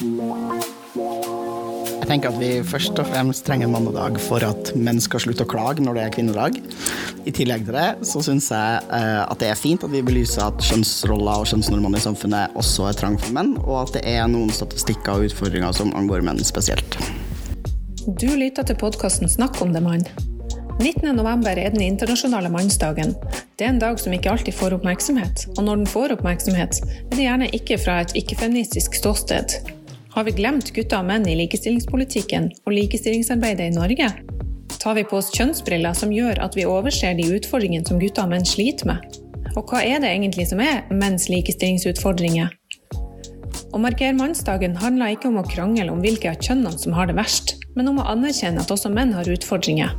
Jeg tenker at vi først og fremst trenger en mannedag for at menn skal slutte å klage når det er kvinnedag. I tillegg til det så syns jeg eh, at det er fint at vi belyser at kjønnsroller og kjønnsnormene i samfunnet også er trang for menn, og at det er noen statistikker og utfordringer som angår menn spesielt. Du lytter til podkasten Snakk om det, mann. 19.11 er den internasjonale mannsdagen. Det er en dag som ikke alltid får oppmerksomhet, og når den får oppmerksomhet, er det gjerne ikke fra et ikke-feministisk ståsted. Har vi glemt gutter og menn i likestillingspolitikken og likestillingsarbeidet i Norge? Tar vi på oss kjønnsbriller som gjør at vi overser de utfordringene som gutter og menn sliter med? Og hva er det egentlig som er menns likestillingsutfordringer? Å markere mannsdagen handler ikke om å krangle om hvilke av kjønnene som har det verst, men om å anerkjenne at også menn har utfordringer.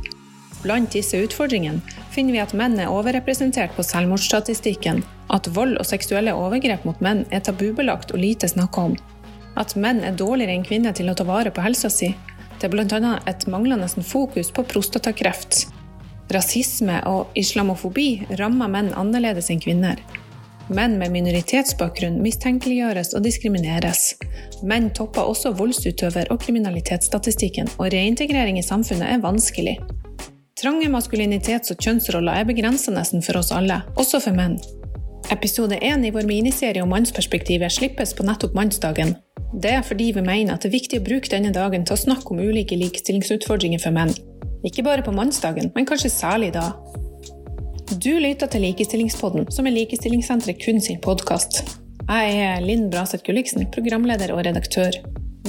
Blant disse utfordringene finner vi at menn er overrepresentert på selvmordsstatistikken, at vold og seksuelle overgrep mot menn er tabubelagt og lite snakka om, at menn er dårligere enn kvinner til å ta vare på helsa si. Det er bl.a. et manglende fokus på prostatakreft. Rasisme og islamofobi rammer menn annerledes enn kvinner. Menn med minoritetsbakgrunn mistenkeliggjøres og diskrimineres. Menn topper også voldsutøver- og kriminalitetsstatistikken, og reintegrering i samfunnet er vanskelig. Trange maskulinitets- og kjønnsroller er begrensende for oss alle, også for menn. Episode én i vår miniserie om mannsperspektivet slippes på nettopp mannsdagen, det er fordi vi mener at det er viktig å bruke denne dagen til å snakke om ulike likestillingsutfordringer for menn. Ikke bare på mannsdagen, men kanskje særlig da. Du lytter til Likestillingspodden, som er Likestillingssenteret kun sin podkast. Jeg er Linn Braseth Gulliksen, programleder og redaktør.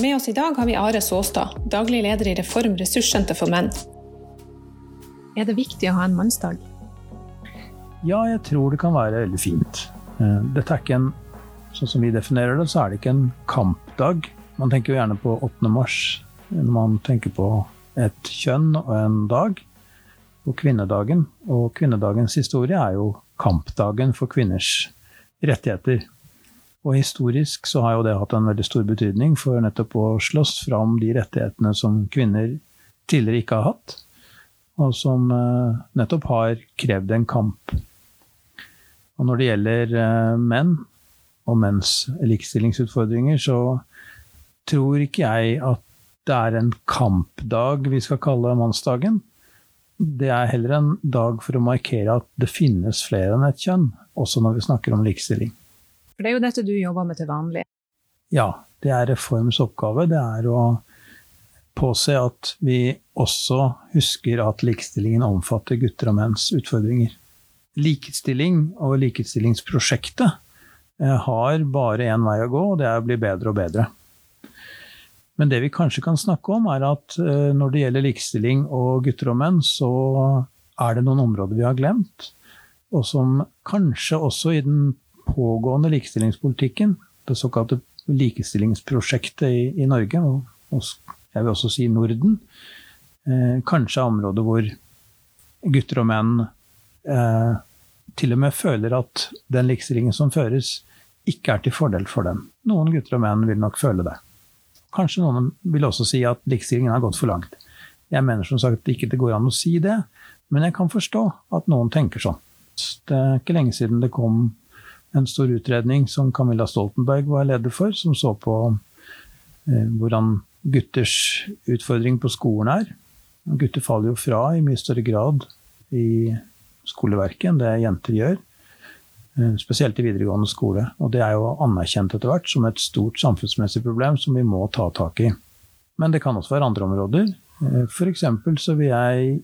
Med oss i dag har vi Are Såstad, daglig leder i Reform ressurssenter for menn. Er det viktig å ha en mannsdag? Ja, jeg tror det kan være veldig fint. Eh, dette er ikke en Sånn som vi definerer det, så er det ikke en kampdag. Man tenker jo gjerne på 8. mars når man tenker på et kjønn og en dag. På kvinnedagen. Og kvinnedagens historie er jo kampdagen for kvinners rettigheter. Og historisk så har jo det hatt en veldig stor betydning for nettopp å slåss fram de rettighetene som kvinner tidligere ikke har hatt, og som eh, nettopp har krevd en kamp. Og når det gjelder eh, menn, og menns likestillingsutfordringer, så tror ikke jeg at det er en kampdag vi skal kalle mannsdagen. Det er heller en dag for å markere at det finnes flere enn ett kjønn, også når vi snakker om likestilling. For det er jo dette du jobber med til vanlig? Ja, det er Reforms oppgave. Det er å påse at vi også husker at likestillingen omfatter gutter og menns utfordringer. Likestilling og likestillingsprosjektet har bare én vei å gå, og det er å bli bedre og bedre. Men det vi kanskje kan snakke om, er at eh, når det gjelder likestilling og gutter og menn, så er det noen områder vi har glemt, og som kanskje også i den pågående likestillingspolitikken, det såkalte likestillingsprosjektet i, i Norge, og, og, jeg vil også si Norden, eh, kanskje er områder hvor gutter og menn eh, til og med føler at den likestillingen som føres, ikke er til fordel for dem. Noen gutter og menn vil nok føle det. Kanskje noen vil også si at likestillingen har gått for langt. Jeg mener som sagt ikke det går an å si det, men jeg kan forstå at noen tenker sånn. Det er ikke lenge siden det kom en stor utredning som Camilla Stoltenberg var leder for, som så på eh, hvordan gutters utfordring på skolen er. Gutter faller jo fra i mye større grad i skoleverket enn det jenter gjør. Eh, spesielt i videregående skole. Og det er jo anerkjent etter hvert som et stort samfunnsmessig problem som vi må ta tak i. Men det kan også være andre områder. For F.eks. så vil jeg,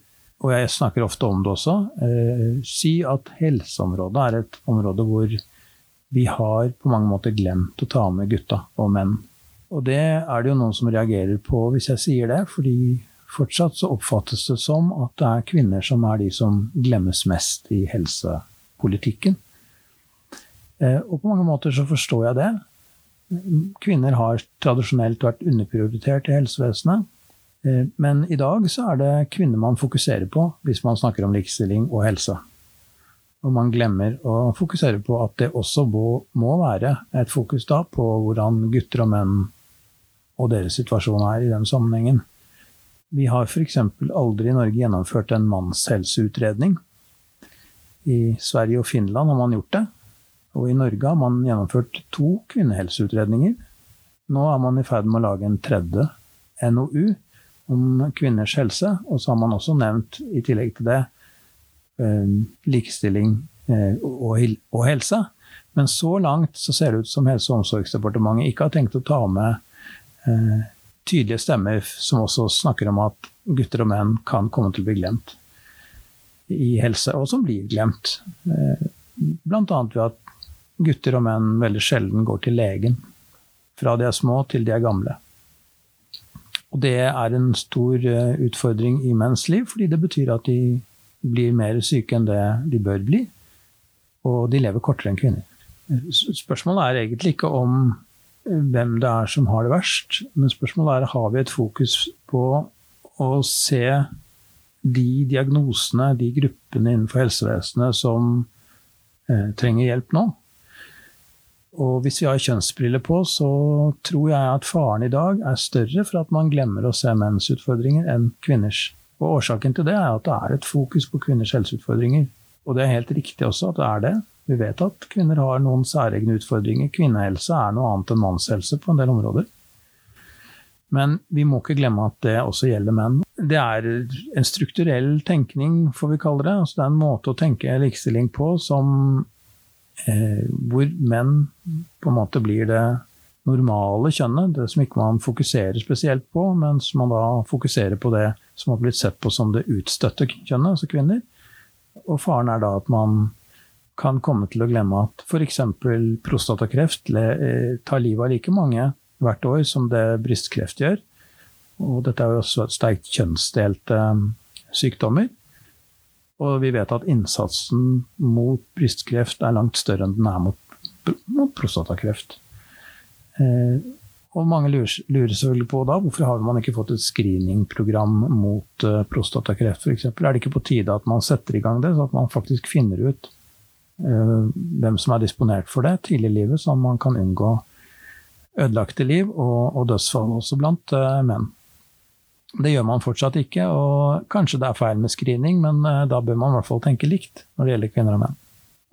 og jeg snakker ofte om det også, eh, si at helseområdet er et område hvor vi har på mange måter glemt å ta med gutta og menn. Og det er det jo noen som reagerer på hvis jeg sier det, fordi Fortsatt så oppfattes det som at det er kvinner som er de som glemmes mest i helsepolitikken. Eh, og på mange måter så forstår jeg det. Kvinner har tradisjonelt vært underprioritert i helsevesenet. Eh, men i dag så er det kvinner man fokuserer på hvis man snakker om likestilling og helse. Og man glemmer å fokusere på at det også må være et fokus da på hvordan gutter og menn og deres situasjon er i den sammenhengen. Vi har f.eks. aldri i Norge gjennomført en mannshelseutredning. I Sverige og Finland har man gjort det. Og i Norge har man gjennomført to kvinnehelseutredninger. Nå er man i ferd med å lage en tredje NOU om kvinners helse. Og så har man også nevnt, i tillegg til det, eh, likestilling eh, og helse. Men så langt så ser det ut som Helse- og omsorgsdepartementet ikke har tenkt å ta med eh, tydelige stemmer som også snakker om at gutter og menn kan komme til å bli glemt i helse, og som blir glemt. Bl.a. ved at gutter og menn veldig sjelden går til legen. Fra de er små til de er gamle. Og det er en stor eh, utfordring i menns liv, fordi det betyr at de blir mer syke enn det de bør bli. Og de lever kortere enn kvinner. Spørsmålet er egentlig ikke om eh, hvem det er som har det verst, men spørsmålet er har vi et fokus på å se de diagnosene, de gruppene innenfor helsevesenet som eh, trenger hjelp nå. Og hvis vi har kjønnsbriller på, så tror jeg at faren i dag er større for at man glemmer å se menns utfordringer enn kvinners. Og årsaken til det er at det er et fokus på kvinners helseutfordringer. Og det er helt riktig også at det er det. Vi vet at kvinner har noen særegne utfordringer. Kvinnehelse er noe annet enn mannshelse på en del områder. Men vi må ikke glemme at det også gjelder menn. Det er en strukturell tenkning, får vi kalle det. Altså det er en måte å tenke likestilling på som eh, hvor menn på en måte blir det normale kjønnet, det som ikke man fokuserer spesielt på, mens man da fokuserer på det som har blitt sett på som det utstøtte kjønnet, altså kvinner. Og faren er da at man kan komme til å glemme at f.eks. prostatakreft eh, tar livet av like mange hvert år som det brystkreft gjør. Og dette er jo også et sterkt kjønnsdelte eh, sykdommer. Og vi vet at innsatsen mot brystkreft er langt større enn den er mot, mot prostatakreft. Eh, og mange lurer, lurer, selvfølgelig på da, hvorfor har man ikke fått et screeningprogram mot prostatakreft f.eks. Er det ikke på tide at man setter i gang det, så at man faktisk finner ut hvem som er disponert for det tidlig i livet, så man kan unngå ødelagte liv og, og dødsfall også blant uh, menn? Det gjør man fortsatt ikke, og kanskje det er feil med screening, men uh, da bør man i hvert fall tenke likt når det gjelder kvinner og menn.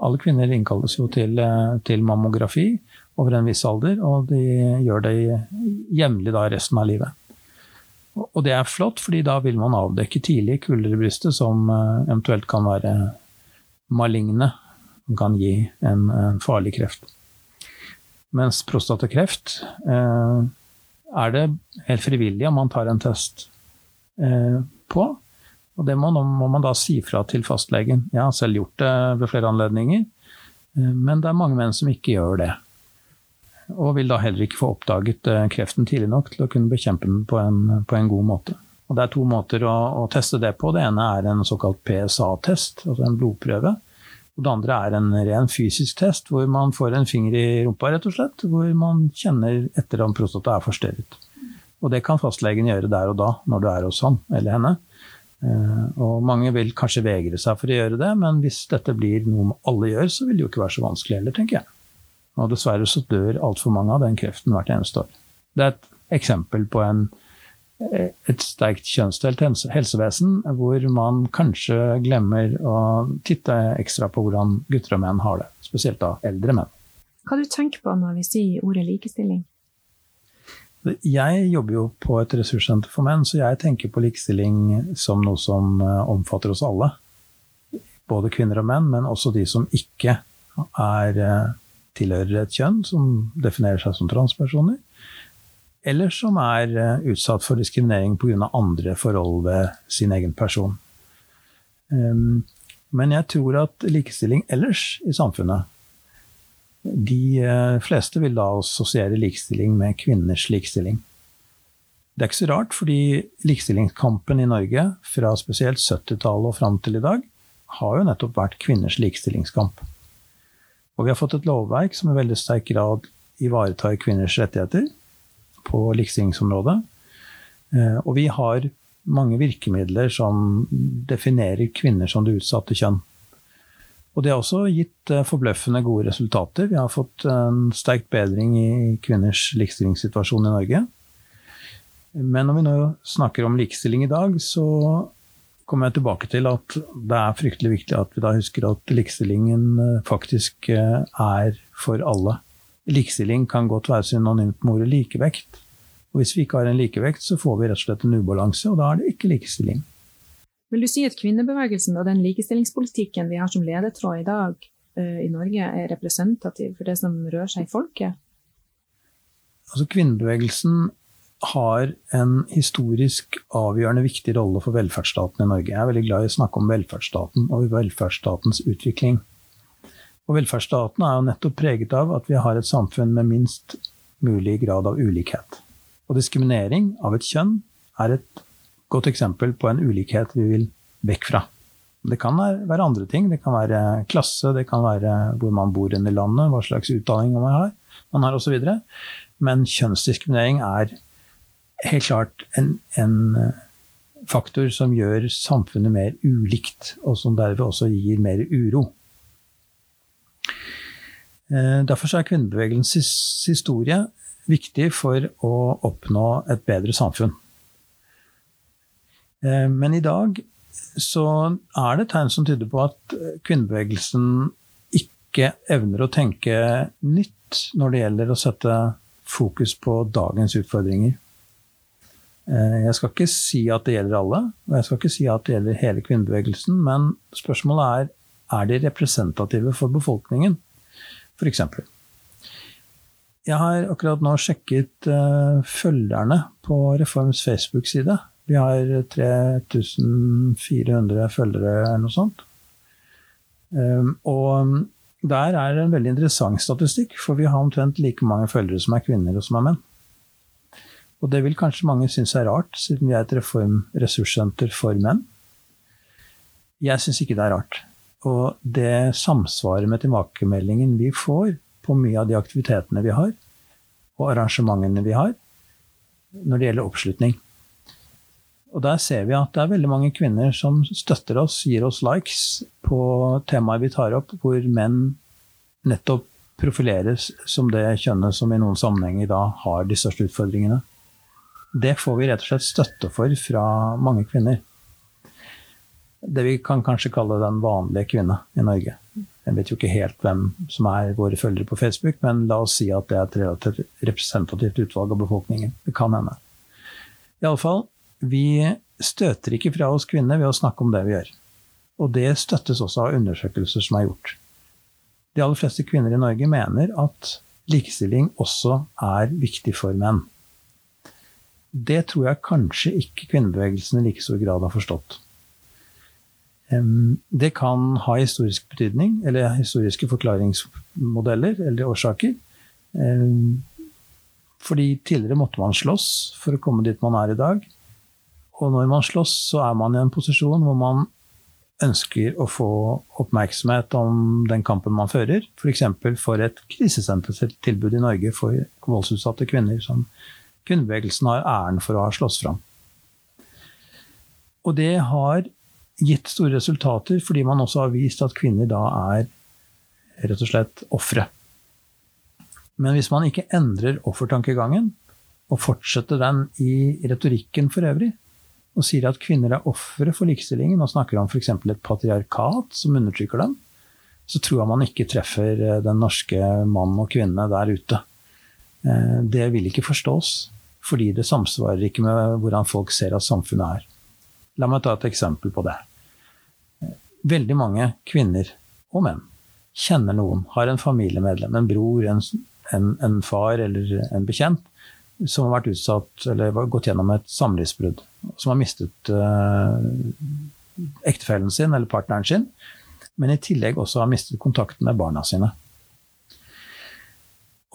Alle kvinner innkalles jo til, eh, til mammografi over en viss alder, og de gjør det jevnlig da resten av livet. Og det er flott, fordi da vil man avdekke tidlig kuller i brystet som eh, eventuelt kan være maligne, som kan gi en, en farlig kreft. Mens prostatakreft eh, er det helt frivillig om man tar en test eh, på. Og det må, må, man da si fra til fastlegen. Jeg har selv gjort det ved flere anledninger, eh, men det er mange menn som ikke gjør det. Og vil da heller ikke få oppdaget eh, kreften tidlig nok til å kunne bekjempe den på en, på en god måte. Og Det er to måter å, å, teste det på. Det ene er en såkalt PSA-test, altså en blodprøve. Og det andre er en ren fysisk test, hvor man får en finger i rumpa, rett og slett. Hvor man kjenner etter om prostata er forstørret. Og det kan fastlegen gjøre der og da, når du er hos han eller henne. Eh, og mange vil kanskje vegre seg for å gjøre det, men hvis dette blir noe alle gjør, så vil det jo ikke være så vanskelig heller, tenker jeg. Og dessverre så dør altfor mange av den kreften hvert eneste år. Det er et eksempel på en et sterkt kjønnsdelt helsevesen, hvor man kanskje glemmer å titte ekstra på hvordan gutter og menn har det. Spesielt da eldre menn. Hva du tenker på når vi sier ordet likestilling? Jeg jobber jo på et ressurssenter for menn, så jeg tenker på likestilling som noe som eh, omfatter oss alle. Både kvinner og menn, men også de som ikke er, eh, tilhører et kjønn, som definerer seg som transpersoner eller som er eh, utsatt for diskriminering pga. andre forhold ved sin egen person. Ehm, men jeg tror at likestilling ellers i samfunnet De eh, fleste vil da assosiere likestilling med kvinners likestilling. Det er ikke så rart, fordi likestillingskampen i Norge fra spesielt 70-tallet og fram til i dag har jo nettopp vært kvinners likestillingskamp. Og vi har fått et lovverk som i veldig sterk grad ivaretar kvinners rettigheter på likestillingsområdet. Eh, og vi har mange virkemidler som definerer kvinner som det utsatte kjønn. Og det har også gitt eh, forbløffende gode resultater. Vi har fått en sterk bedring i kvinners likestillingssituasjon i Norge. Men når vi nå snakker om likestilling i dag, så kommer jeg tilbake til at det er fryktelig viktig at vi da husker at likestillingen eh, faktisk er for alle. Likestilling kan godt være synonymt med ordet likevekt. Og hvis vi ikke har en likevekt, så får vi rett og slett en ubalanse, og da er det ikke likestilling. Vil du si at kvinnebevegelsen og den likestillingspolitikken vi har som ledetråd i dag uh, i Norge, er representativ for det som rører seg i folket? Altså, kvinnebevegelsen har en historisk avgjørende viktig rolle for velferdsstaten i Norge. Jeg er veldig glad i å snakke om velferdsstaten og velferdsstatens utvikling. Og velferdsstaten er jo nettopp preget av at vi har et samfunn med minst mulig grad av ulikhet. Og diskriminering av et kjønn er et godt eksempel på en ulikhet vi vil vekk fra. Det kan være andre ting. Det kan være klasse, det kan være hvor man bor i landet, hva slags utdanning man har, man har osv. Men kjønnsdiskriminering er helt klart en, en, faktor som gjør samfunnet mer ulikt, og som derved også gir mer uro. Eh, derfor er kvinnebevegelsens historie viktig for å oppnå et bedre samfunn. Eh, men i dag så er det tegn som tyder på at kvinnebevegelsen ikke evner å tenke nytt når det gjelder å sette fokus på dagens utfordringer. Eh, jeg skal ikke si at det gjelder alle, og jeg skal ikke si at det gjelder hele kvinnebevegelsen, men spørsmålet er er de representative for befolkningen, f.eks. Jeg har akkurat nå sjekket uh, følgerne på Reforms Facebook-side. Vi har 3400 følgere eller noe sånt. Um, og der er det en veldig interessant statistikk, for vi har omtrent like mange følgere som er kvinner og som er menn. Og det vil kanskje mange synes er rart, siden vi er et reformressurssenter for menn. Jeg syns ikke det er rart. Og det samsvarer med tilbakemeldingen vi får på mye av de aktivitetene vi har, og arrangementene vi har, når det gjelder oppslutning. Og der ser vi at det er veldig mange kvinner som støtter oss, gir oss likes på temaer vi tar opp, hvor menn nettopp profileres som det kjønnet som i noen sammenhenger da har de største utfordringene. Det får vi rett og slett støtte for fra mange kvinner. Det vi kan kanskje kalle den vanlige kvinne i Norge. Jeg vet jo ikke helt hvem som er våre følgere på Facebook, men la oss si at det er et relativt representativt utvalg av befolkningen. Det kan hende. Iallfall, vi støter ikke fra oss kvinner ved å snakke om det vi gjør. Og det støttes også av undersøkelser som er gjort. De aller fleste kvinner i Norge mener at likestilling også er viktig for menn. Det tror jeg kanskje ikke kvinnebevegelsen i like stor grad har forstått. Det kan ha historisk betydning, eller historiske forklaringsmodeller eller årsaker. Fordi tidligere måtte man slåss for å komme dit man er i dag. Og når man slåss, så er man i en posisjon hvor man ønsker å få oppmerksomhet om den kampen man fører. F.eks. For, for et krisesentertilbud i Norge for voldsutsatte kvinner, som kvinnebevegelsen har æren for å ha slåss fram. Og det har gitt store resultater, fordi man også har vist at kvinner da er rett og slett ofre. Men hvis man ikke endrer offertankegangen, og fortsetter den i retorikken for øvrig, og sier at kvinner er ofre for likestillingen, og snakker om f.eks. et patriarkat som undertrykker dem, så tror jeg man ikke treffer eh, den norske mann og kvinne der ute. Eh, det vil ikke forstås, fordi det samsvarer ikke med hvordan folk ser at samfunnet er. La meg ta et eksempel på det. Veldig mange kvinner og menn kjenner noen, har en familiemedlem, en bror, en, en, en far eller en bekjent, som har vært utsatt eller gått gjennom et samlivsbrudd. Som har mistet uh, ektefellen sin eller partneren sin, men i tillegg også har mistet kontakten med barna sine.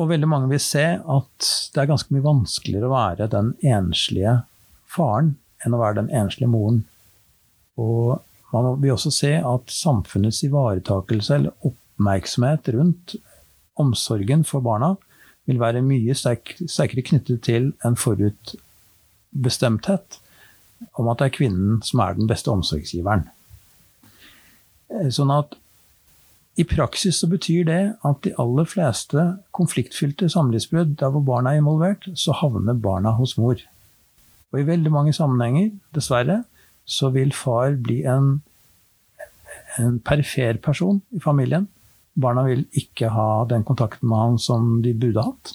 Og veldig mange vil se at det er ganske mye vanskeligere å være den enslige faren enn å være den enslige moren. Og man vil også se at samfunnets ivaretakelse eller oppmerksomhet rundt omsorgen for barna vil være mye sterk, sterkere knyttet til en forutbestemthet om at det er kvinnen som er den beste omsorgsgiveren. Eh, sånn at i praksis så betyr det at de aller fleste konfliktfylte samlivsbrudd der hvor barna er involvert, så havner barna hos mor. Og i veldig mange sammenhenger, dessverre, så vil far bli en, en perifer person i familien Barna vil ikke ha den kontakten med han som de burde hatt.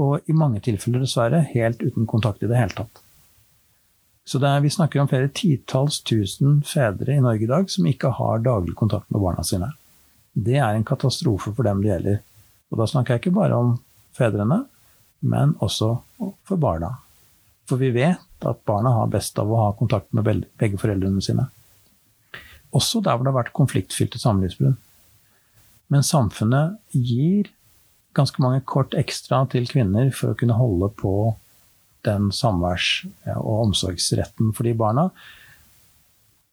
Og i mange tilfeller, dessverre, helt uten kontakt i det hele tatt. Så er, vi snakker om flere titalls tusen fedre i Norge i dag som ikke har daglig kontakt med barna sine. Det er en katastrofe for dem det gjelder. Og da snakker jeg ikke bare om fedrene, men også for barna. For vi vet at barna har best av å ha kontakt med begge foreldrene sine. Også der hvor det har vært konfliktfylte samlivsbrudd. Men samfunnet gir ganske mange kort ekstra til kvinner for å kunne holde på den samværs- og omsorgsretten for de barna.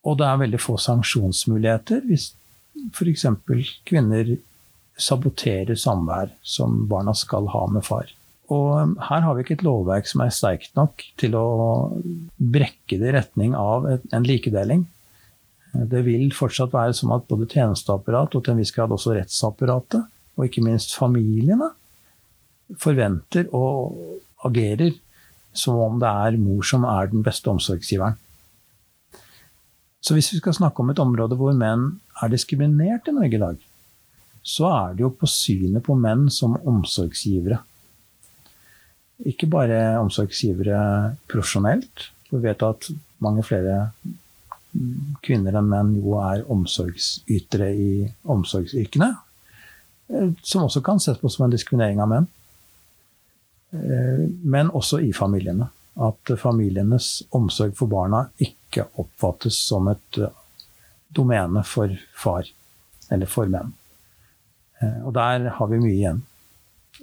Og det er veldig få sanksjonsmuligheter hvis f.eks. kvinner saboterer samvær som barna skal ha med far. Og her har vi ikke et lovverk som er sterkt nok til å brekke det i retning av en likedeling. Det vil fortsatt være sånn at både tjenesteapparat og til en viss grad også rettsapparatet, og ikke minst familiene, forventer og agerer som om det er mor som er den beste omsorgsgiveren. Så hvis vi skal snakke om et område hvor menn er diskriminert i Norge i dag, så er det jo på synet på menn som omsorgsgivere. Ikke bare omsorgsgivere profesjonelt. Vi vet at mange flere kvinner enn menn jo er omsorgsytere i omsorgsyrkene. Eh, som også kan ses på som en diskriminering av menn. Eh, men også i familiene. At familienes omsorg for barna ikke oppfattes som et eh, domene for far eller for menn. Og der har vi mye igjen.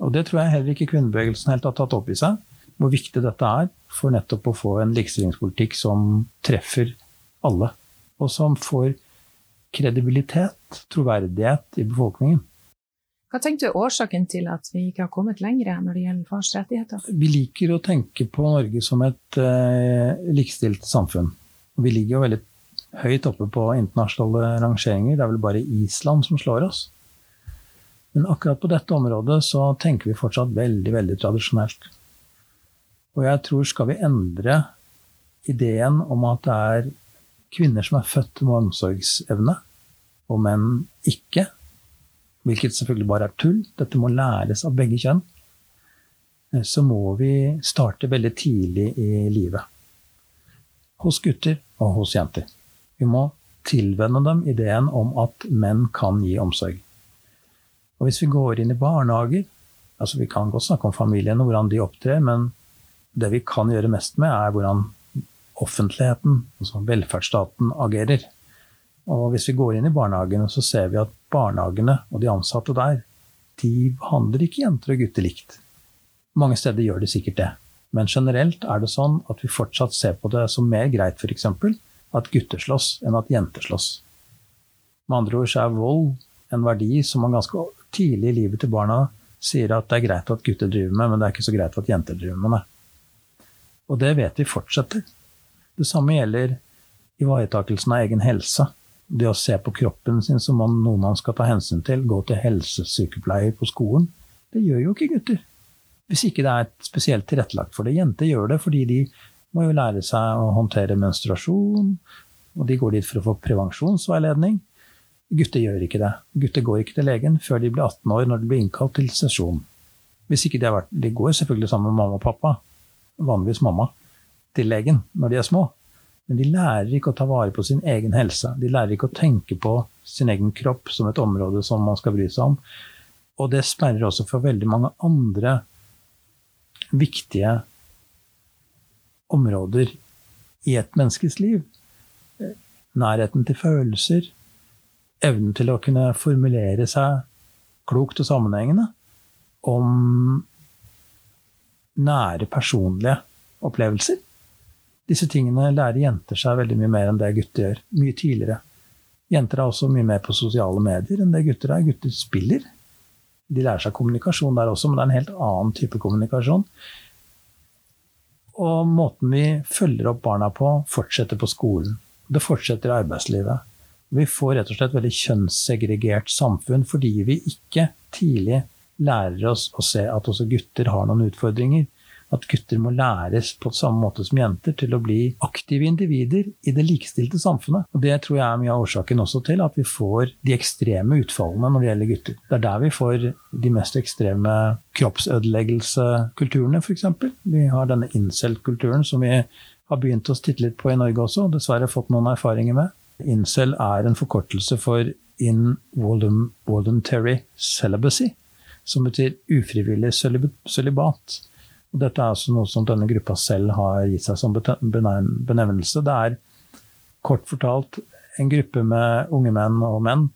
Og det tror jeg heller ikke kvinnebevegelsen helt har tatt opp i seg, hvor viktig dette er for nettopp å få en likestillingspolitikk som treffer alle, og som får kredibilitet, troverdighet i befolkningen. Hva tenker du er årsaken til at vi ikke har kommet lenger når det gjelder fars rettigheter? Vi liker å tenke på Norge som et eh, likestilt samfunn. Vi ligger jo veldig høyt oppe på internasjonale rangeringer. Det er vel bare Island som slår oss. Men akkurat på dette området så tenker vi fortsatt veldig, veldig tradisjonelt. Og jeg tror skal vi endre ideen om at det er kvinner som er født med omsorgsevne, og menn ikke, hvilket selvfølgelig bare er tull, dette må læres av begge kjønn, eh, så må vi starte veldig tidlig i livet. Hos gutter og hos jenter. Vi må tilvenne dem ideen om at menn kan gi omsorg. Og hvis vi går inn i barnehager altså Vi kan godt snakke om familien og hvordan de opptrer, men det vi kan gjøre mest med, er hvordan offentligheten, altså velferdsstaten, agerer. Og hvis vi går inn i barnehagene, så ser vi at barnehagene og de ansatte der, de behandler ikke jenter og gutter likt. Mange steder gjør de sikkert det. Men generelt er det sånn at vi fortsatt ser på det som mer greit f.eks. at gutter slåss enn at jenter slåss. Med andre ord så er vold en verdi som man ganske tidlig i livet til barna sier at det er greit at gutter driver med, men det er ikke så greit at jenter driver med det. Og det vet vi fortsetter. Det samme gjelder ivaretakelsen av egen helse det å se på kroppen sin som noe man skal ta hensyn til, gå til helsesykepleier på skolen, det gjør jo ikke gutter. Hvis ikke det er spesielt tilrettelagt for det. Jenter gjør det fordi de må jo lære seg å håndtere menstruasjon, og de går dit for å få prevensjonsveiledning. Gutter gjør ikke det. Gutter går ikke til legen før de blir 18 år, når de blir innkalt til sesjon. Hvis ikke De har vært, de går selvfølgelig sammen med mamma og pappa, vanligvis mamma, til legen når de er små. Men de lærer ikke å ta vare på sin egen helse. De lærer ikke å tenke på sin egen kropp som et område som man skal bry seg om. Og det sperrer også for veldig mange andre viktige områder i et menneskes liv. Nærheten til følelser, evnen til å kunne formulere seg klokt og sammenhengende om nære, personlige opplevelser. Disse tingene lærer jenter seg veldig mye mer enn det gutter gjør. Mye tidligere. Jenter er også mye mer på sosiale medier enn det gutter er. Gutter spiller. De lærer seg kommunikasjon der også, men det er en helt annen type kommunikasjon. Og måten vi følger opp barna på, fortsetter på skolen. Det fortsetter i arbeidslivet. Vi får rett og slett veldig kjønnssegregert samfunn fordi vi ikke tidlig lærer oss å se at også gutter har noen utfordringer at gutter må læres på samme måte som jenter til å bli aktive individer i det likestilte samfunnet. Og Det tror jeg er mye av årsaken også til at vi får de ekstreme utfallene når det gjelder gutter. Det er der vi får de mest ekstreme kroppsødeleggelsekulturene, f.eks. Vi har denne incel-kulturen som vi har begynt å titte litt på i Norge også, og dessverre fått noen erfaringer med. Incel er en forkortelse for involuntary celibacy, som betyr ufrivillig sølibat. Dette er altså noe som denne gruppa selv har gitt seg som benevnelse. Det er kort fortalt en gruppe med unge menn og menn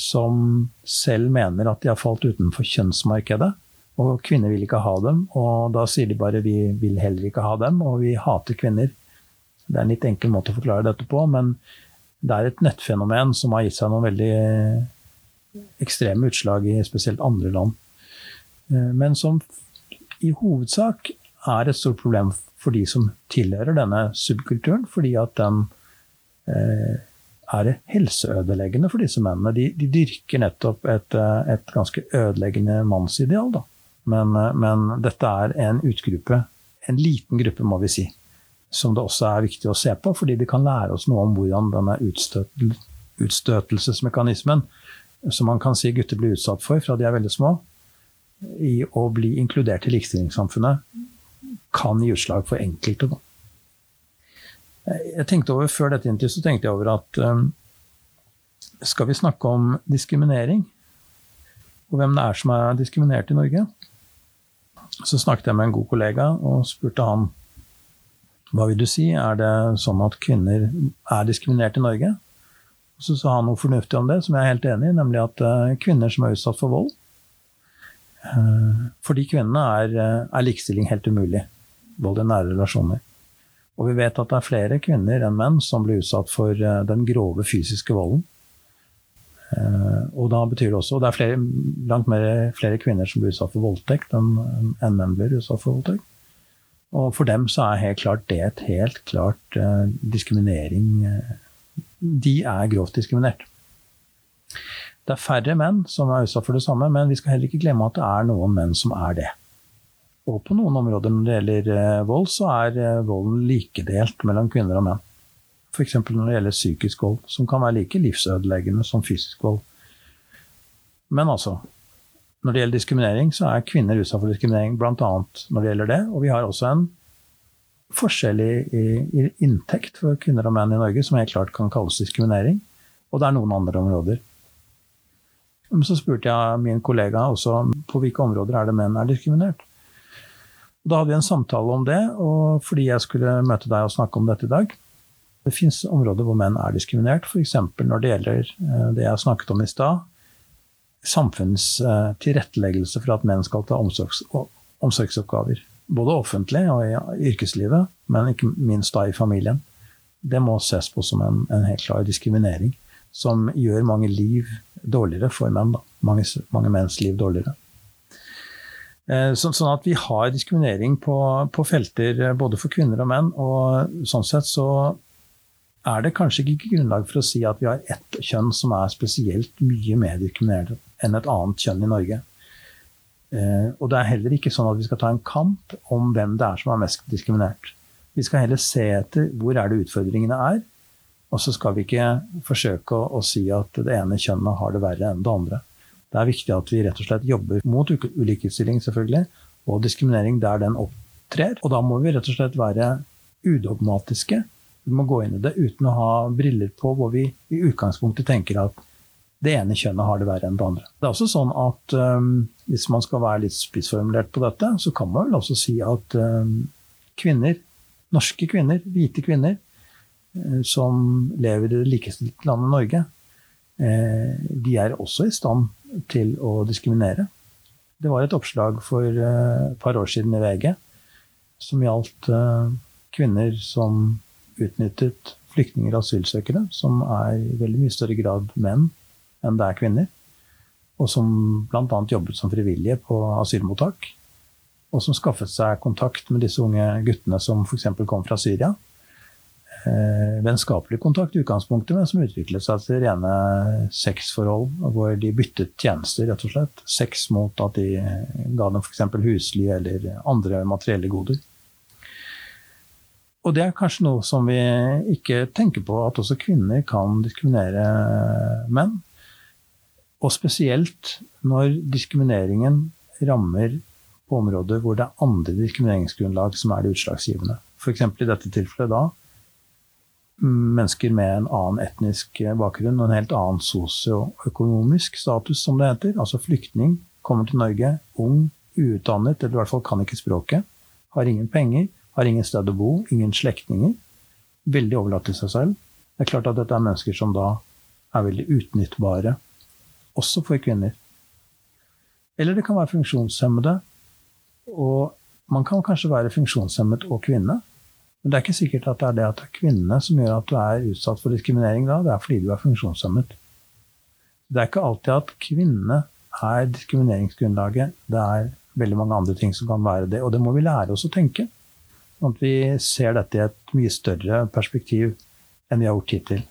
som selv mener at de har falt utenfor kjønnsmarkedet. Og kvinner vil ikke ha dem, og da sier de bare vi vil heller ikke ha dem, og vi hater kvinner. Det er en litt enkel måte å forklare dette på, men det er et nettfenomen som har gitt seg noen veldig ekstreme utslag i spesielt andre land. Eh, men som i hovedsak er et stort problem for de som tilhører denne subkulturen, fordi at den eh, er helseødeleggende for disse mennene. De, de dyrker nettopp et, eh, et, ganske ødeleggende mannsideal. Men, eh, men, dette er en utgruppe, en liten gruppe, må vi si, som det også er viktig å se på, fordi det kan lære oss noe om hvordan denne utstøtel, utstøtelsesmekanismen, som man kan si gutter blir utsatt for fra de er veldig små, i å bli inkludert i likestillingssamfunnet kan gi utslag for enkelte. Da. Jeg tenkte over, Før dette intervjuet så tenkte jeg over at um, skal vi snakke om diskriminering, og hvem det er som er diskriminert i Norge, så snakket jeg med en god kollega og spurte han hva vil du si, er det sånn at kvinner er diskriminert i Norge? Så sa han noe fornuftig om det, som jeg er helt enig i, nemlig at uh, kvinner som er utsatt for vold, Eh, for de kvinnene er, eh, er, likestilling helt umulig. Vold i nære relasjoner. Og vi vet at det er flere kvinner enn menn som blir utsatt for eh, den grove fysiske volden. Og da betyr det også og det er flere, langt mer, flere kvinner som blir utsatt for voldtekt enn, enn menn blir utsatt for voldtekt. Og for dem så er helt klart det et helt klart diskriminering De er grovt diskriminert. Det er færre menn som er utsatt for det samme, men vi skal heller ikke glemme at det er noen menn som er det. Og på noen områder når det gjelder eh, vold, så er eh, volden likedelt mellom kvinner og menn. F.eks. når det gjelder psykisk vold, som kan være like livsødeleggende som fysisk vold. Men altså, når det gjelder diskriminering, så er kvinner utsatt for diskriminering bl.a. når det gjelder det. Og vi har også en forskjell i, i, inntekt for kvinner og menn i Norge som helt klart kan kalles diskriminering. Og det er noen andre områder. Så spurte jeg min kollega også på hvilke områder er det menn er diskriminert. Da hadde vi en samtale om det, og fordi jeg skulle møte deg og snakke om dette i dag. Det fins områder hvor menn er diskriminert, f.eks. når det gjelder eh, det jeg snakket om i stad. Samfunnets eh, tilretteleggelse for at menn skal ta omsorgs omsorgsoppgaver. Både offentlig og i yrkeslivet, men ikke minst da i familien. Det må ses på som en, en helt klar diskriminering som gjør mange liv dårligere for menn. Mange, mange menns liv dårligere. Eh, så, sånn at vi har diskriminering på, på, felter eh, både for kvinner og menn. Og sånn sett så er det kanskje ikke grunnlag for å si at vi har ett kjønn som er spesielt mye mer diskriminert enn et annet kjønn i Norge. Eh, og det er heller ikke sånn at vi skal ta en kamp om hvem det er som er mest diskriminert. Vi skal heller se etter hvor er det utfordringene er, og så skal vi ikke forsøke å, å, si at det ene kjønnet har det verre enn det andre. Det er viktig at vi rett og slett jobber mot ulikestilling selvfølgelig, og diskriminering der den opptrer. Og da må vi rett og slett være udogmatiske. Vi må gå inn i det uten å ha briller på hvor vi i utgangspunktet tenker at det ene kjønnet har det verre enn det andre. Det er også sånn at um, Hvis man skal være litt spissformulert på dette, så kan man vel også si at um, kvinner, norske kvinner, hvite kvinner, uh, som lever i det likestilte landet Norge, uh, de er også i stand til å diskriminere. Det var et oppslag for eh, et par år siden i VG som gjaldt kvinner som utnyttet flyktninger og asylsøkere, som er i veldig mye større grad menn enn det er kvinner. Og som bl.a. jobbet som frivillige på asylmottak. Og som skaffet seg kontakt med disse unge guttene som f.eks. kom fra Syria eh, vennskapelig kontakt i utgangspunktet, men som utviklet seg til rene sexforhold, hvor de byttet tjenester, rett og slett. Sex mot at de ga dem f.eks. husly eller andre materielle goder. Og det er kanskje noe som vi ikke tenker på, at også kvinner kan diskriminere menn. Og spesielt når diskrimineringen rammer på områder hvor det er andre diskrimineringsgrunnlag som er det utslagsgivende. F.eks. i dette tilfellet da mennesker med en annen etnisk bakgrunn og en helt annen sosioøkonomisk status, som det heter. Altså flyktning, kommer til Norge, ung, uutdannet, eller i hvert fall kan ikke språket. Har ingen penger, har ingen sted å bo, ingen slektninger. Veldig overlatt til seg selv. Det er klart at dette er mennesker som da er veldig utnyttbare, også for kvinner. Eller det kan være funksjonshemmede. Og man kan kanskje være funksjonshemmet og kvinne. Men det er ikke sikkert at det er det at det er kvinnene som gjør at du er utsatt for diskriminering da. Det er fordi du er funksjonshemmet. Det er ikke alltid at kvinnene er diskrimineringsgrunnlaget. Det er veldig mange andre ting som kan være det. Og det må vi lære oss å tenke. At vi ser dette i et mye større perspektiv enn vi har gjort hittil.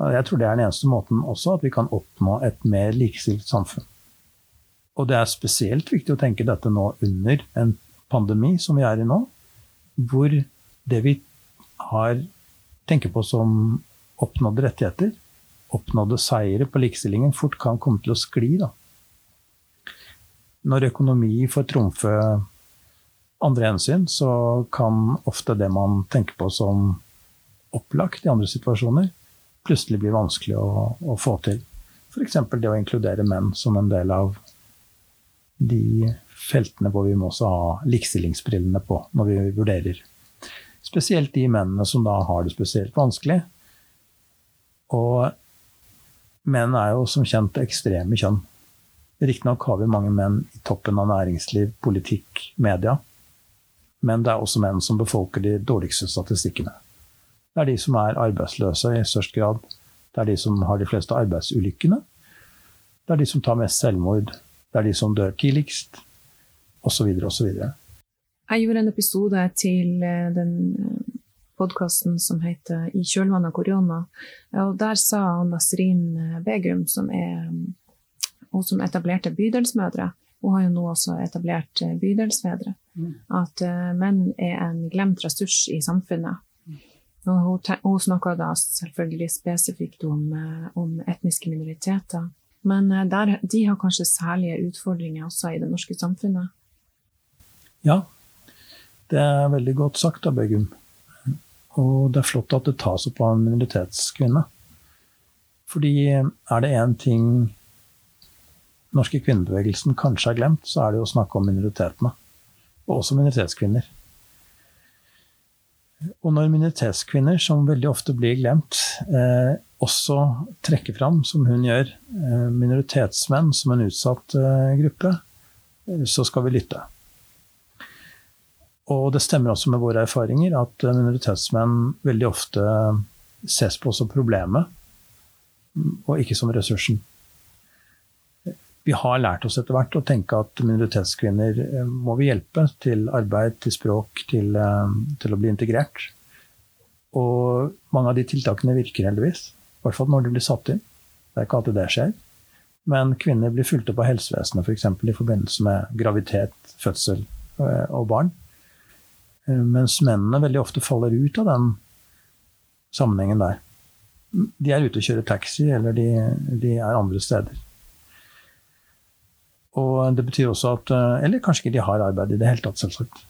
Jeg tror det er den eneste måten også at vi kan oppnå et mer likestilt samfunn. Og det er spesielt viktig å tenke dette nå under en pandemi som vi er i nå, hvor det vi har, tenker på som oppnådde rettigheter, oppnådde seire på likestillingen, fort kan komme til å skli. Da. Når økonomi får trumfe andre hensyn, så kan ofte det man tenker på som opplagt i andre situasjoner, plutselig bli vanskelig å, å få til. F.eks. det å inkludere menn som en del av de feltene hvor vi må også ha likestillingsbrillene på når vi vurderer Spesielt de mennene som da har det spesielt vanskelig. Og menn er jo som kjent ekstreme kjønn. Riktignok har vi mange menn i toppen av næringsliv, politikk, media. Men det er også menn som befolker de dårligste statistikkene. Det er de som er arbeidsløse i størst grad. Det er de som har de fleste arbeidsulykkene. Det er de som tar mest selvmord. Det er de som dør tidligst, osv., osv. Jeg gjorde en episode til eh, den eh, podkasten som heter 'I kjølvannet av korona'. Og der sa Nasrin eh, Begum, som, er, hun som etablerte Bydelsmødre, hun har jo nå også etablert Bydelsfedre, mm. at menn er en glemt ressurs i samfunnet. Og hun, hun snakka da selvfølgelig spesifikt om, om, etniske minoriteter. Men der, de har kanskje særlige utfordringer også i det norske samfunnet? Ja, det er veldig godt sagt av Begum. Og det er flott at det tas opp av en minoritetskvinne. Fordi er det én ting norske kvinnebevegelsen kanskje har glemt, så er det å snakke om minoritetene. Og også minoritetskvinner. Og når minoritetskvinner, som veldig ofte blir glemt, eh, også trekker fram, som hun gjør, eh, minoritetsmenn som en utsatt eh, gruppe, eh, så skal vi lytte. Og det stemmer også med våre erfaringer at minoritetsmenn veldig ofte ses på som problemet, og ikke som ressursen. Vi har lært oss etter hvert å tenke at minoritetskvinner eh, må vi hjelpe til arbeid, til språk, til, eh, til å bli integrert. Og mange av de tiltakene virker heldigvis. I hvert fall når de blir satt inn. Det er ikke alltid det skjer. Men kvinner blir fulgt opp av helsevesenet f.eks. For i forbindelse med graviditet, fødsel eh, og barn. Mens mennene veldig ofte faller ut av den sammenhengen der. De er ute og kjører taxi, eller de, de er andre steder. Og det betyr også at eh, Eller kanskje ikke de har arbeid i det hele tatt, selvsagt.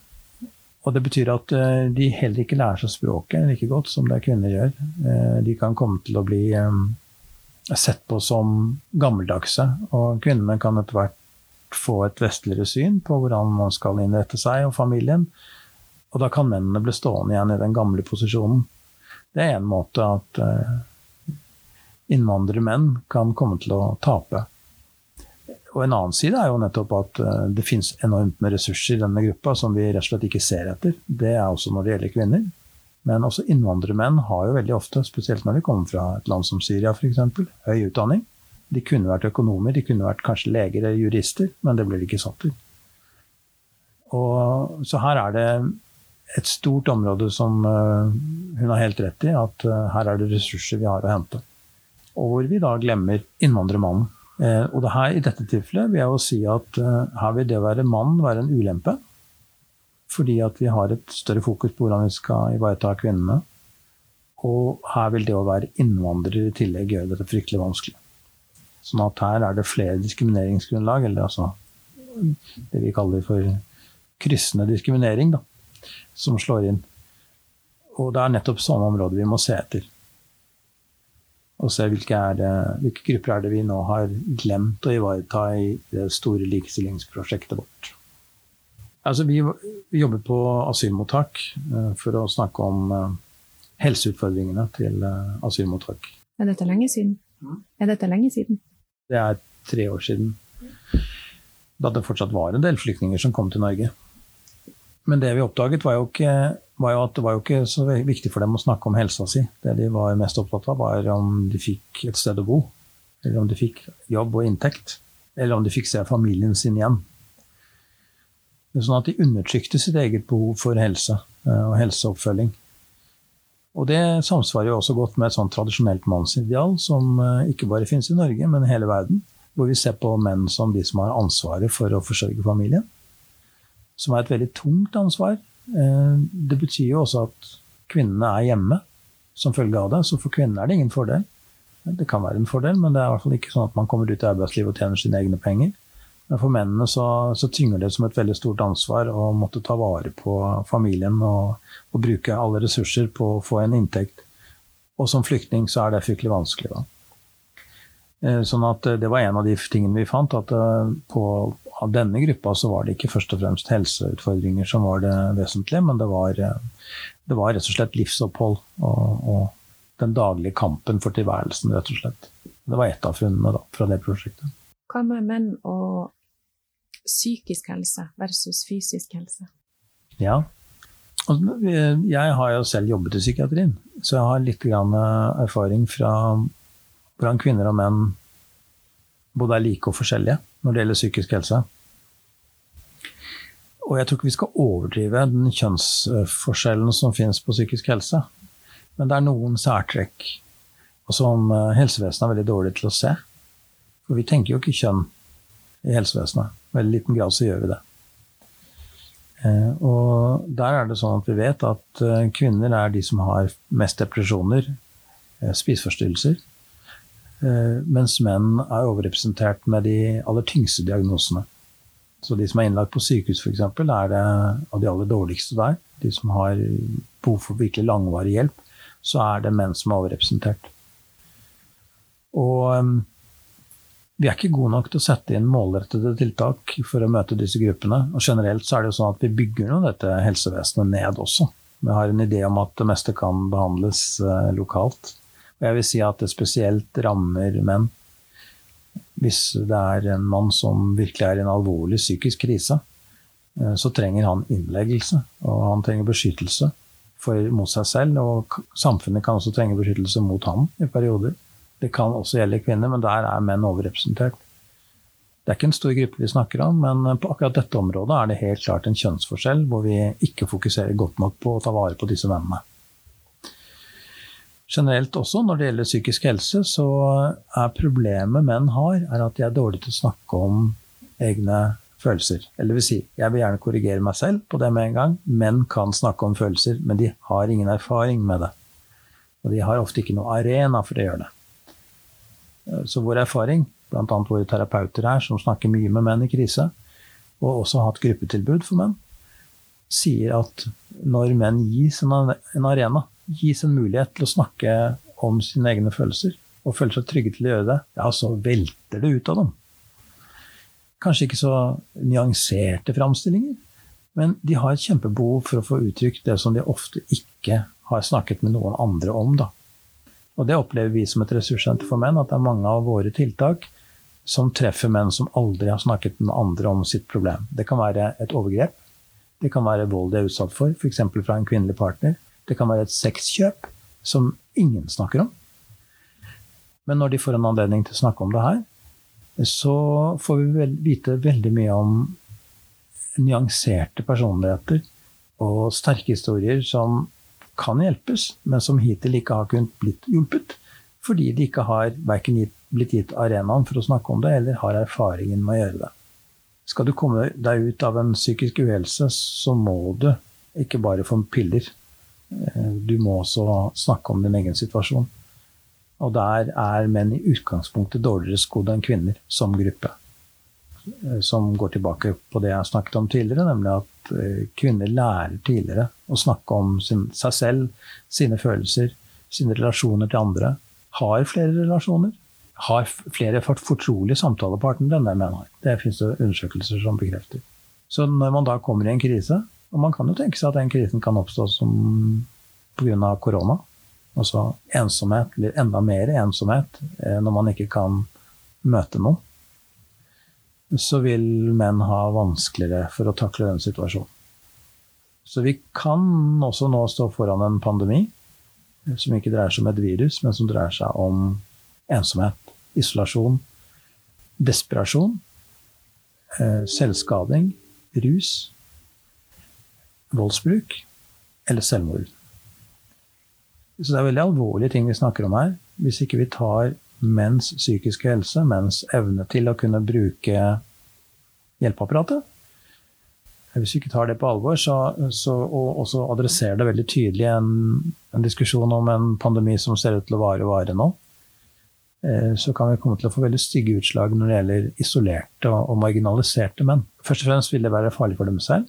Og det betyr at eh, de heller ikke lærer seg språket like godt som det kvinner gjør. De kan komme til å bli sett på som gammeldagse, og kvinnene kan etter hvert få et vestligere syn på hvordan man skal innrette seg og familien. Og da kan mennene bli stående igjen i den gamle posisjonen. Det er en måte at innvandrere innvandrermenn kan komme til å tape. Og en annen side er jo nettopp at uh, det finnes enormt med ressurser i denne gruppa som vi rett og slett ikke ser etter. Det er også når det gjelder kvinner. Men også innvandrermenn har jo veldig ofte, spesielt når de kommer fra et land som Syria f.eks., høy utdanning. De kunne vært økonomer, de kunne vært kanskje leger eller jurister, men det blir de ikke satt til. Og, så her er det et stort område som uh, hun har helt rett i, at uh, her er det ressurser vi har å hente. Og hvor vi da glemmer innvandrermannen. Uh, og det her, i dette tilfellet vil jeg jo si at her vil det å være mann være en ulempe. Fordi at vi har et større fokus på hvordan vi skal ivareta kvinnene. Og her vil det å være innvandrer i tillegg gjøre dette fryktelig vanskelig. Sånn at her er det flere diskrimineringsgrunnlag, eller altså det vi kaller for kryssende diskriminering, da, som slår inn. Og det er nettopp sånne områder vi må se etter. Og se hvilke, det, hvilke grupper er det vi nå har glemt å ivareta i det store likestillingsprosjektet vårt. Altså, vi, vi jobber på asylmottak uh, for å snakke om uh, helseutfordringene til uh, asylmottak. Er dette lenge siden? Mm. Er dette lenge siden? Det er tre år siden. Da det fortsatt var en del flyktninger som kom til Norge. Men det vi oppdaget, var jo, ikke, var jo at det var jo ikke så viktig for dem å snakke om helsa si. Det de var mest opptatt av, var om de fikk et sted å bo. Eller om de fikk jobb og inntekt. Eller om de fikk se familien sin igjen. Sånn at de undertrykte sitt eget behov for helse eh, og helseoppfølging. Og det samsvarer jo også godt med et sånt tradisjonelt mannsideal som eh, ikke bare finnes i Norge, men i hele verden. Hvor vi ser på menn som de som har ansvaret for å forsørge familien som er et veldig tungt ansvar. Eh, det betyr jo også at kvinnene er hjemme som følge av det. Så for kvinnene er det ingen fordel. Det kan være en fordel, men det er i hvert fall ikke sånn at man kommer ut i arbeidslivet og tjener sine egne penger. Men for mennene så, så tynger det som et veldig stort ansvar å måtte ta vare på familien og, og, bruke alle ressurser på å få en inntekt. Og som flyktning så er det fryktelig vanskelig, da. Eh, sånn at det var en av de tingene vi fant, at eh, på av denne gruppa så var det ikke først og fremst helseutfordringer som var det vesentlige, men det var, det var rett og slett livsopphold og, og, den daglige kampen for tilværelsen, rett og slett. Det var ett av funnene da, fra det prosjektet. Hva med menn og psykisk helse versus fysisk helse? Ja. Altså, jeg har jo selv jobbet i psykiatrien, så jeg har litt erfaring fra hvordan kvinner og menn både er like og forskjellige når det gjelder psykisk helse. Og jeg tror ikke vi skal overdrive den kjønnsforskjellen som finnes på psykisk helse. Men det er noen særtrekk som eh, helsevesenet er veldig dårlig til å se. For vi tenker jo ikke kjønn i helsevesenet. I veldig liten grad så gjør vi det. Eh, og der er det sånn at vi vet at eh, kvinner er de som har mest depresjoner, spiseforstyrrelser, mens menn er overrepresentert med de aller tyngste diagnosene. Så de som er innlagt på sykehus, f.eks., er det av de aller dårligste der. De som har behov for virkelig langvarig hjelp, så er det menn som er overrepresentert. Og um, vi er ikke gode nok til å sette inn målrettede tiltak for å møte disse gruppene. Og generelt så er det jo sånn at vi bygger nå dette helsevesenet ned også. Vi har en idé om at det meste kan behandles uh, lokalt. Og jeg vil si at det spesielt rammer menn. Hvis det er en mann som virkelig er i en alvorlig psykisk krise, eh, så trenger han innleggelse, og han trenger beskyttelse for, mot seg selv. Og samfunnet kan også trenge beskyttelse mot ham i perioder. Det kan også gjelde kvinner, men der er menn overrepresentert. Det er ikke en stor gruppe vi snakker om, men på akkurat dette området er det helt klart en kjønnsforskjell hvor vi ikke fokuserer godt nok på å ta vare på disse mennene generelt også når det gjelder psykisk helse, så er problemet menn har, er at de er dårlige til å snakke om egne følelser. Eller vil si, jeg vil gjerne korrigere meg selv på det med en gang. Menn kan snakke om følelser, men de har ingen erfaring med det. Og de har ofte ikke noe arena for å gjøre det. Så vår erfaring, bl.a. våre terapeuter her, som snakker mye med menn i krise, og også har hatt gruppetilbud for menn, sier at når menn gis en arena gis en mulighet til å snakke om sine egne følelser, og føle seg trygge til å gjøre det, ja, så velter det ut av dem. Kanskje ikke så nyanserte framstillinger, men de har et kjempebehov for å få uttrykt det som de ofte ikke har snakket med noen andre om. Da. Og det opplever vi som et ressurssenter for menn, at det er mange av våre tiltak som treffer menn som aldri har snakket med andre om sitt problem. Det kan være et overgrep. Det kan være vold de er utsatt for, f.eks. fra en kvinnelig partner. Det kan være et sexkjøp som ingen snakker om. Men når de får en anledning til å snakke om det her, så får vi vite veldig mye om nyanserte personligheter og sterke historier som kan hjelpes, men som hittil ikke har kunnet blitt hjulpet. Fordi de ikke har verken blitt gitt arenaen for å snakke om det, eller har erfaringen med å gjøre det. Skal du komme deg ut av en psykisk uhelse, så må du ikke bare få piller. Eh, du må også snakke om din egen situasjon. Og der er menn i utgangspunktet dårligere skodd enn kvinner som gruppe. Eh, som går tilbake på det jeg snakket om tidligere, nemlig at eh, kvinner lærer tidligere å snakke om sin, seg selv, sine følelser, sine relasjoner til andre. Har flere relasjoner. Har flere fortrolige samtalepartnere enn det menn har. Det det undersøkelser som bekrefter. Så når man da kommer i en krise, og man kan jo tenke seg at den krisen kan oppstå som pga. korona. Altså ensomhet, eller enda mer ensomhet, eh, når man ikke kan møte noen. Så vil menn ha vanskeligere for å takle den situasjonen. Så vi kan også nå stå foran en pandemi eh, som ikke dreier seg om et virus, men som dreier seg om ensomhet, isolasjon, desperasjon, eh, selvskading, rus voldsbruk eller selvmord. Så det er veldig alvorlige ting vi snakker om her. Hvis ikke vi tar menns psykiske helse, menns evne til å kunne bruke hjelpeapparatet Hvis vi ikke tar det på alvor, så, så, og også adresserer det veldig tydelig en, en, diskusjon om en pandemi som ser ut til å vare og vare nå, eh, så kan vi komme til å få veldig stygge utslag når det gjelder isolerte og, og marginaliserte menn. Først og fremst vil det være farlig for dem selv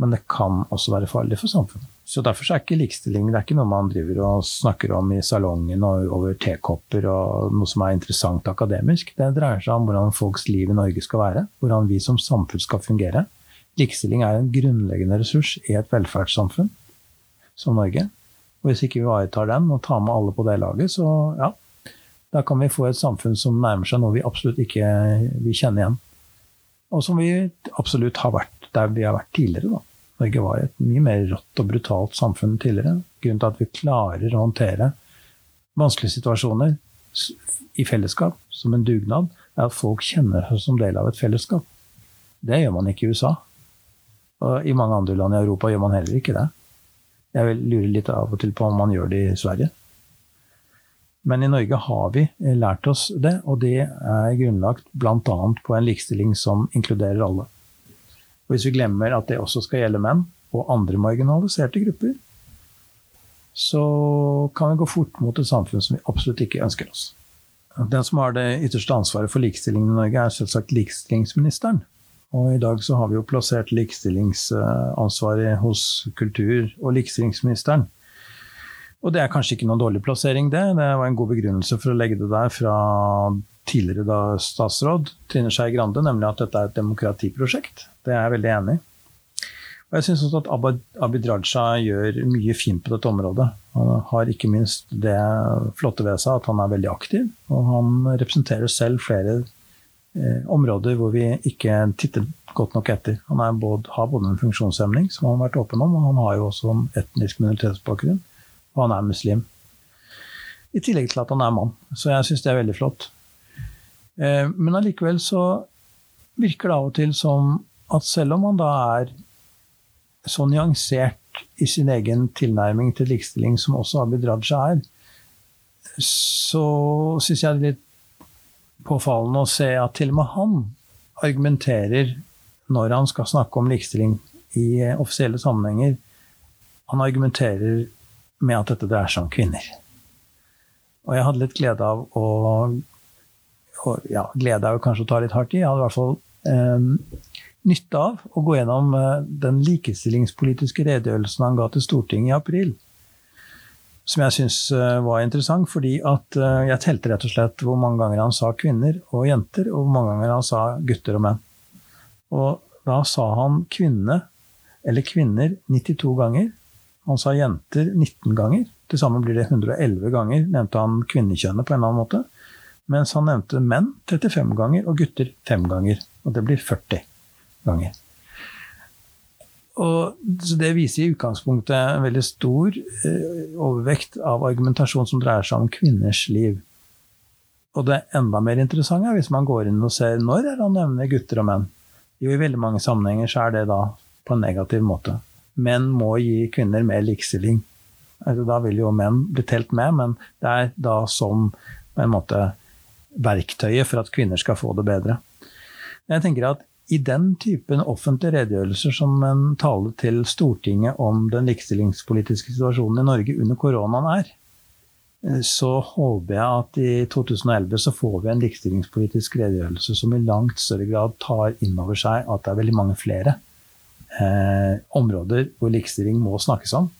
men det kan også være farlig for samfunnet. Så Derfor er ikke likestilling det er ikke noe man driver og snakker om i salongen og over tekopper og noe som er interessant akademisk. Det dreier seg om hvordan folks liv i Norge skal være, hvordan vi som samfunn skal fungere. Likestilling er en grunnleggende ressurs i et velferdssamfunn som Norge. Og hvis ikke vi ivaretar den og tar med alle på det laget, så ja, da kan vi få et samfunn som nærmer seg noe vi absolutt ikke vil kjenne igjen. Og som vi absolutt har vært der vi har vært tidligere. da. Norge var et mye mer rått og brutalt samfunn tidligere. Grunnen til at vi klarer å håndtere vanskelige situasjoner i fellesskap, som en dugnad, er at folk kjenner seg som del av et fellesskap. Det gjør man ikke i USA. Og I mange andre land i Europa gjør man heller ikke det. Jeg lurer litt av og til på om man gjør det i Sverige. Men i Norge har vi lært oss det, og det er grunnlagt bl.a. på en likestilling som inkluderer alle. Og hvis vi glemmer at det også skal gjelde menn og andre marginaliserte grupper, så kan vi gå fort mot et samfunn som vi absolutt ikke ønsker oss. Den som har det ytterste ansvaret for likestillingen i Norge, er selvsagt likestillingsministeren. Og i dag så har vi jo plassert likestillingsansvaret hos kultur- og likestillingsministeren. Og det er kanskje ikke noen dårlig plassering, det. Det var en god begrunnelse for å legge det der fra tidligere da statsråd Trine Skei Grande, nemlig at dette er et demokratiprosjekt. Det er jeg veldig enig i. Og jeg syns også at Abid Raja gjør mye fint på dette området. Han har ikke minst det flotte ved seg at han er veldig aktiv. Og han representerer selv flere eh, områder hvor vi ikke titter godt nok etter. Han både, har både en funksjonshemning, som han har vært åpen om, og han har jo også en etnisk minoritetsbakgrunn. Og han er muslim. I tillegg til at han er mann. Så jeg syns det er veldig flott. Eh, men allikevel så virker det av og til som at selv om man da er så nyansert i sin egen tilnærming til likestilling som også Abid Raja er, så syns jeg det er litt påfallende å se at til og med han argumenterer når han skal snakke om likestilling i offisielle sammenhenger. Han argumenterer med at dette dreier seg om kvinner. Og jeg hadde litt glede av å ja, Glede er kanskje å ta litt hardt i. Jeg hadde i hvert fall eh, nytte av å gå gjennom eh, den likestillingspolitiske redegjørelsen han ga til Stortinget i april. Som jeg syns eh, var interessant, fordi at eh, jeg telte rett og slett hvor mange ganger han sa kvinner og jenter, og hvor mange ganger han sa gutter og menn. Og da sa han kvinne, eller kvinner, 92 ganger. Han sa jenter 19 ganger. Til sammen blir det 111 ganger, nevnte han kvinnekjønnet på en eller annen måte. Mens han nevnte menn 35 ganger og gutter 5 ganger. Og det blir 40 ganger. Og, det viser i utgangspunktet en veldig stor eh, overvekt av argumentasjon som dreier seg om kvinners liv. Og det enda mer interessante er hvis man går inn og ser når er han nevner gutter og menn. Jo, i veldig mange sammenhenger så er det da på en negativ måte. Menn må gi kvinner mer likestilling. Altså, da vil jo menn bli telt med, men det er da som en måte verktøyet for at kvinner skal få det bedre. Jeg tenker at i den typen offentlige redegjørelser som en tale til Stortinget om den likestillingspolitiske situasjonen i Norge under koronaen er, så håper jeg at i 2011 så får vi en likestillingspolitisk redegjørelse som i langt større grad tar inn over seg at det er veldig mange flere eh, områder hvor likestilling må snakkes om.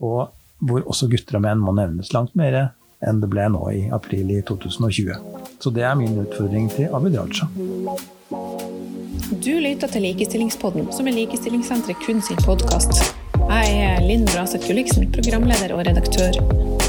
Og hvor også gutter og menn må nevnes langt mer enn det ble nå i april i 2020. Så det er min utfordring til Abid Raja. Du lytter til Likestillingspodden, som er Likestillingssenteret kun sin podkast. Jeg er Linn Braseth Gulliksen, programleder og redaktør.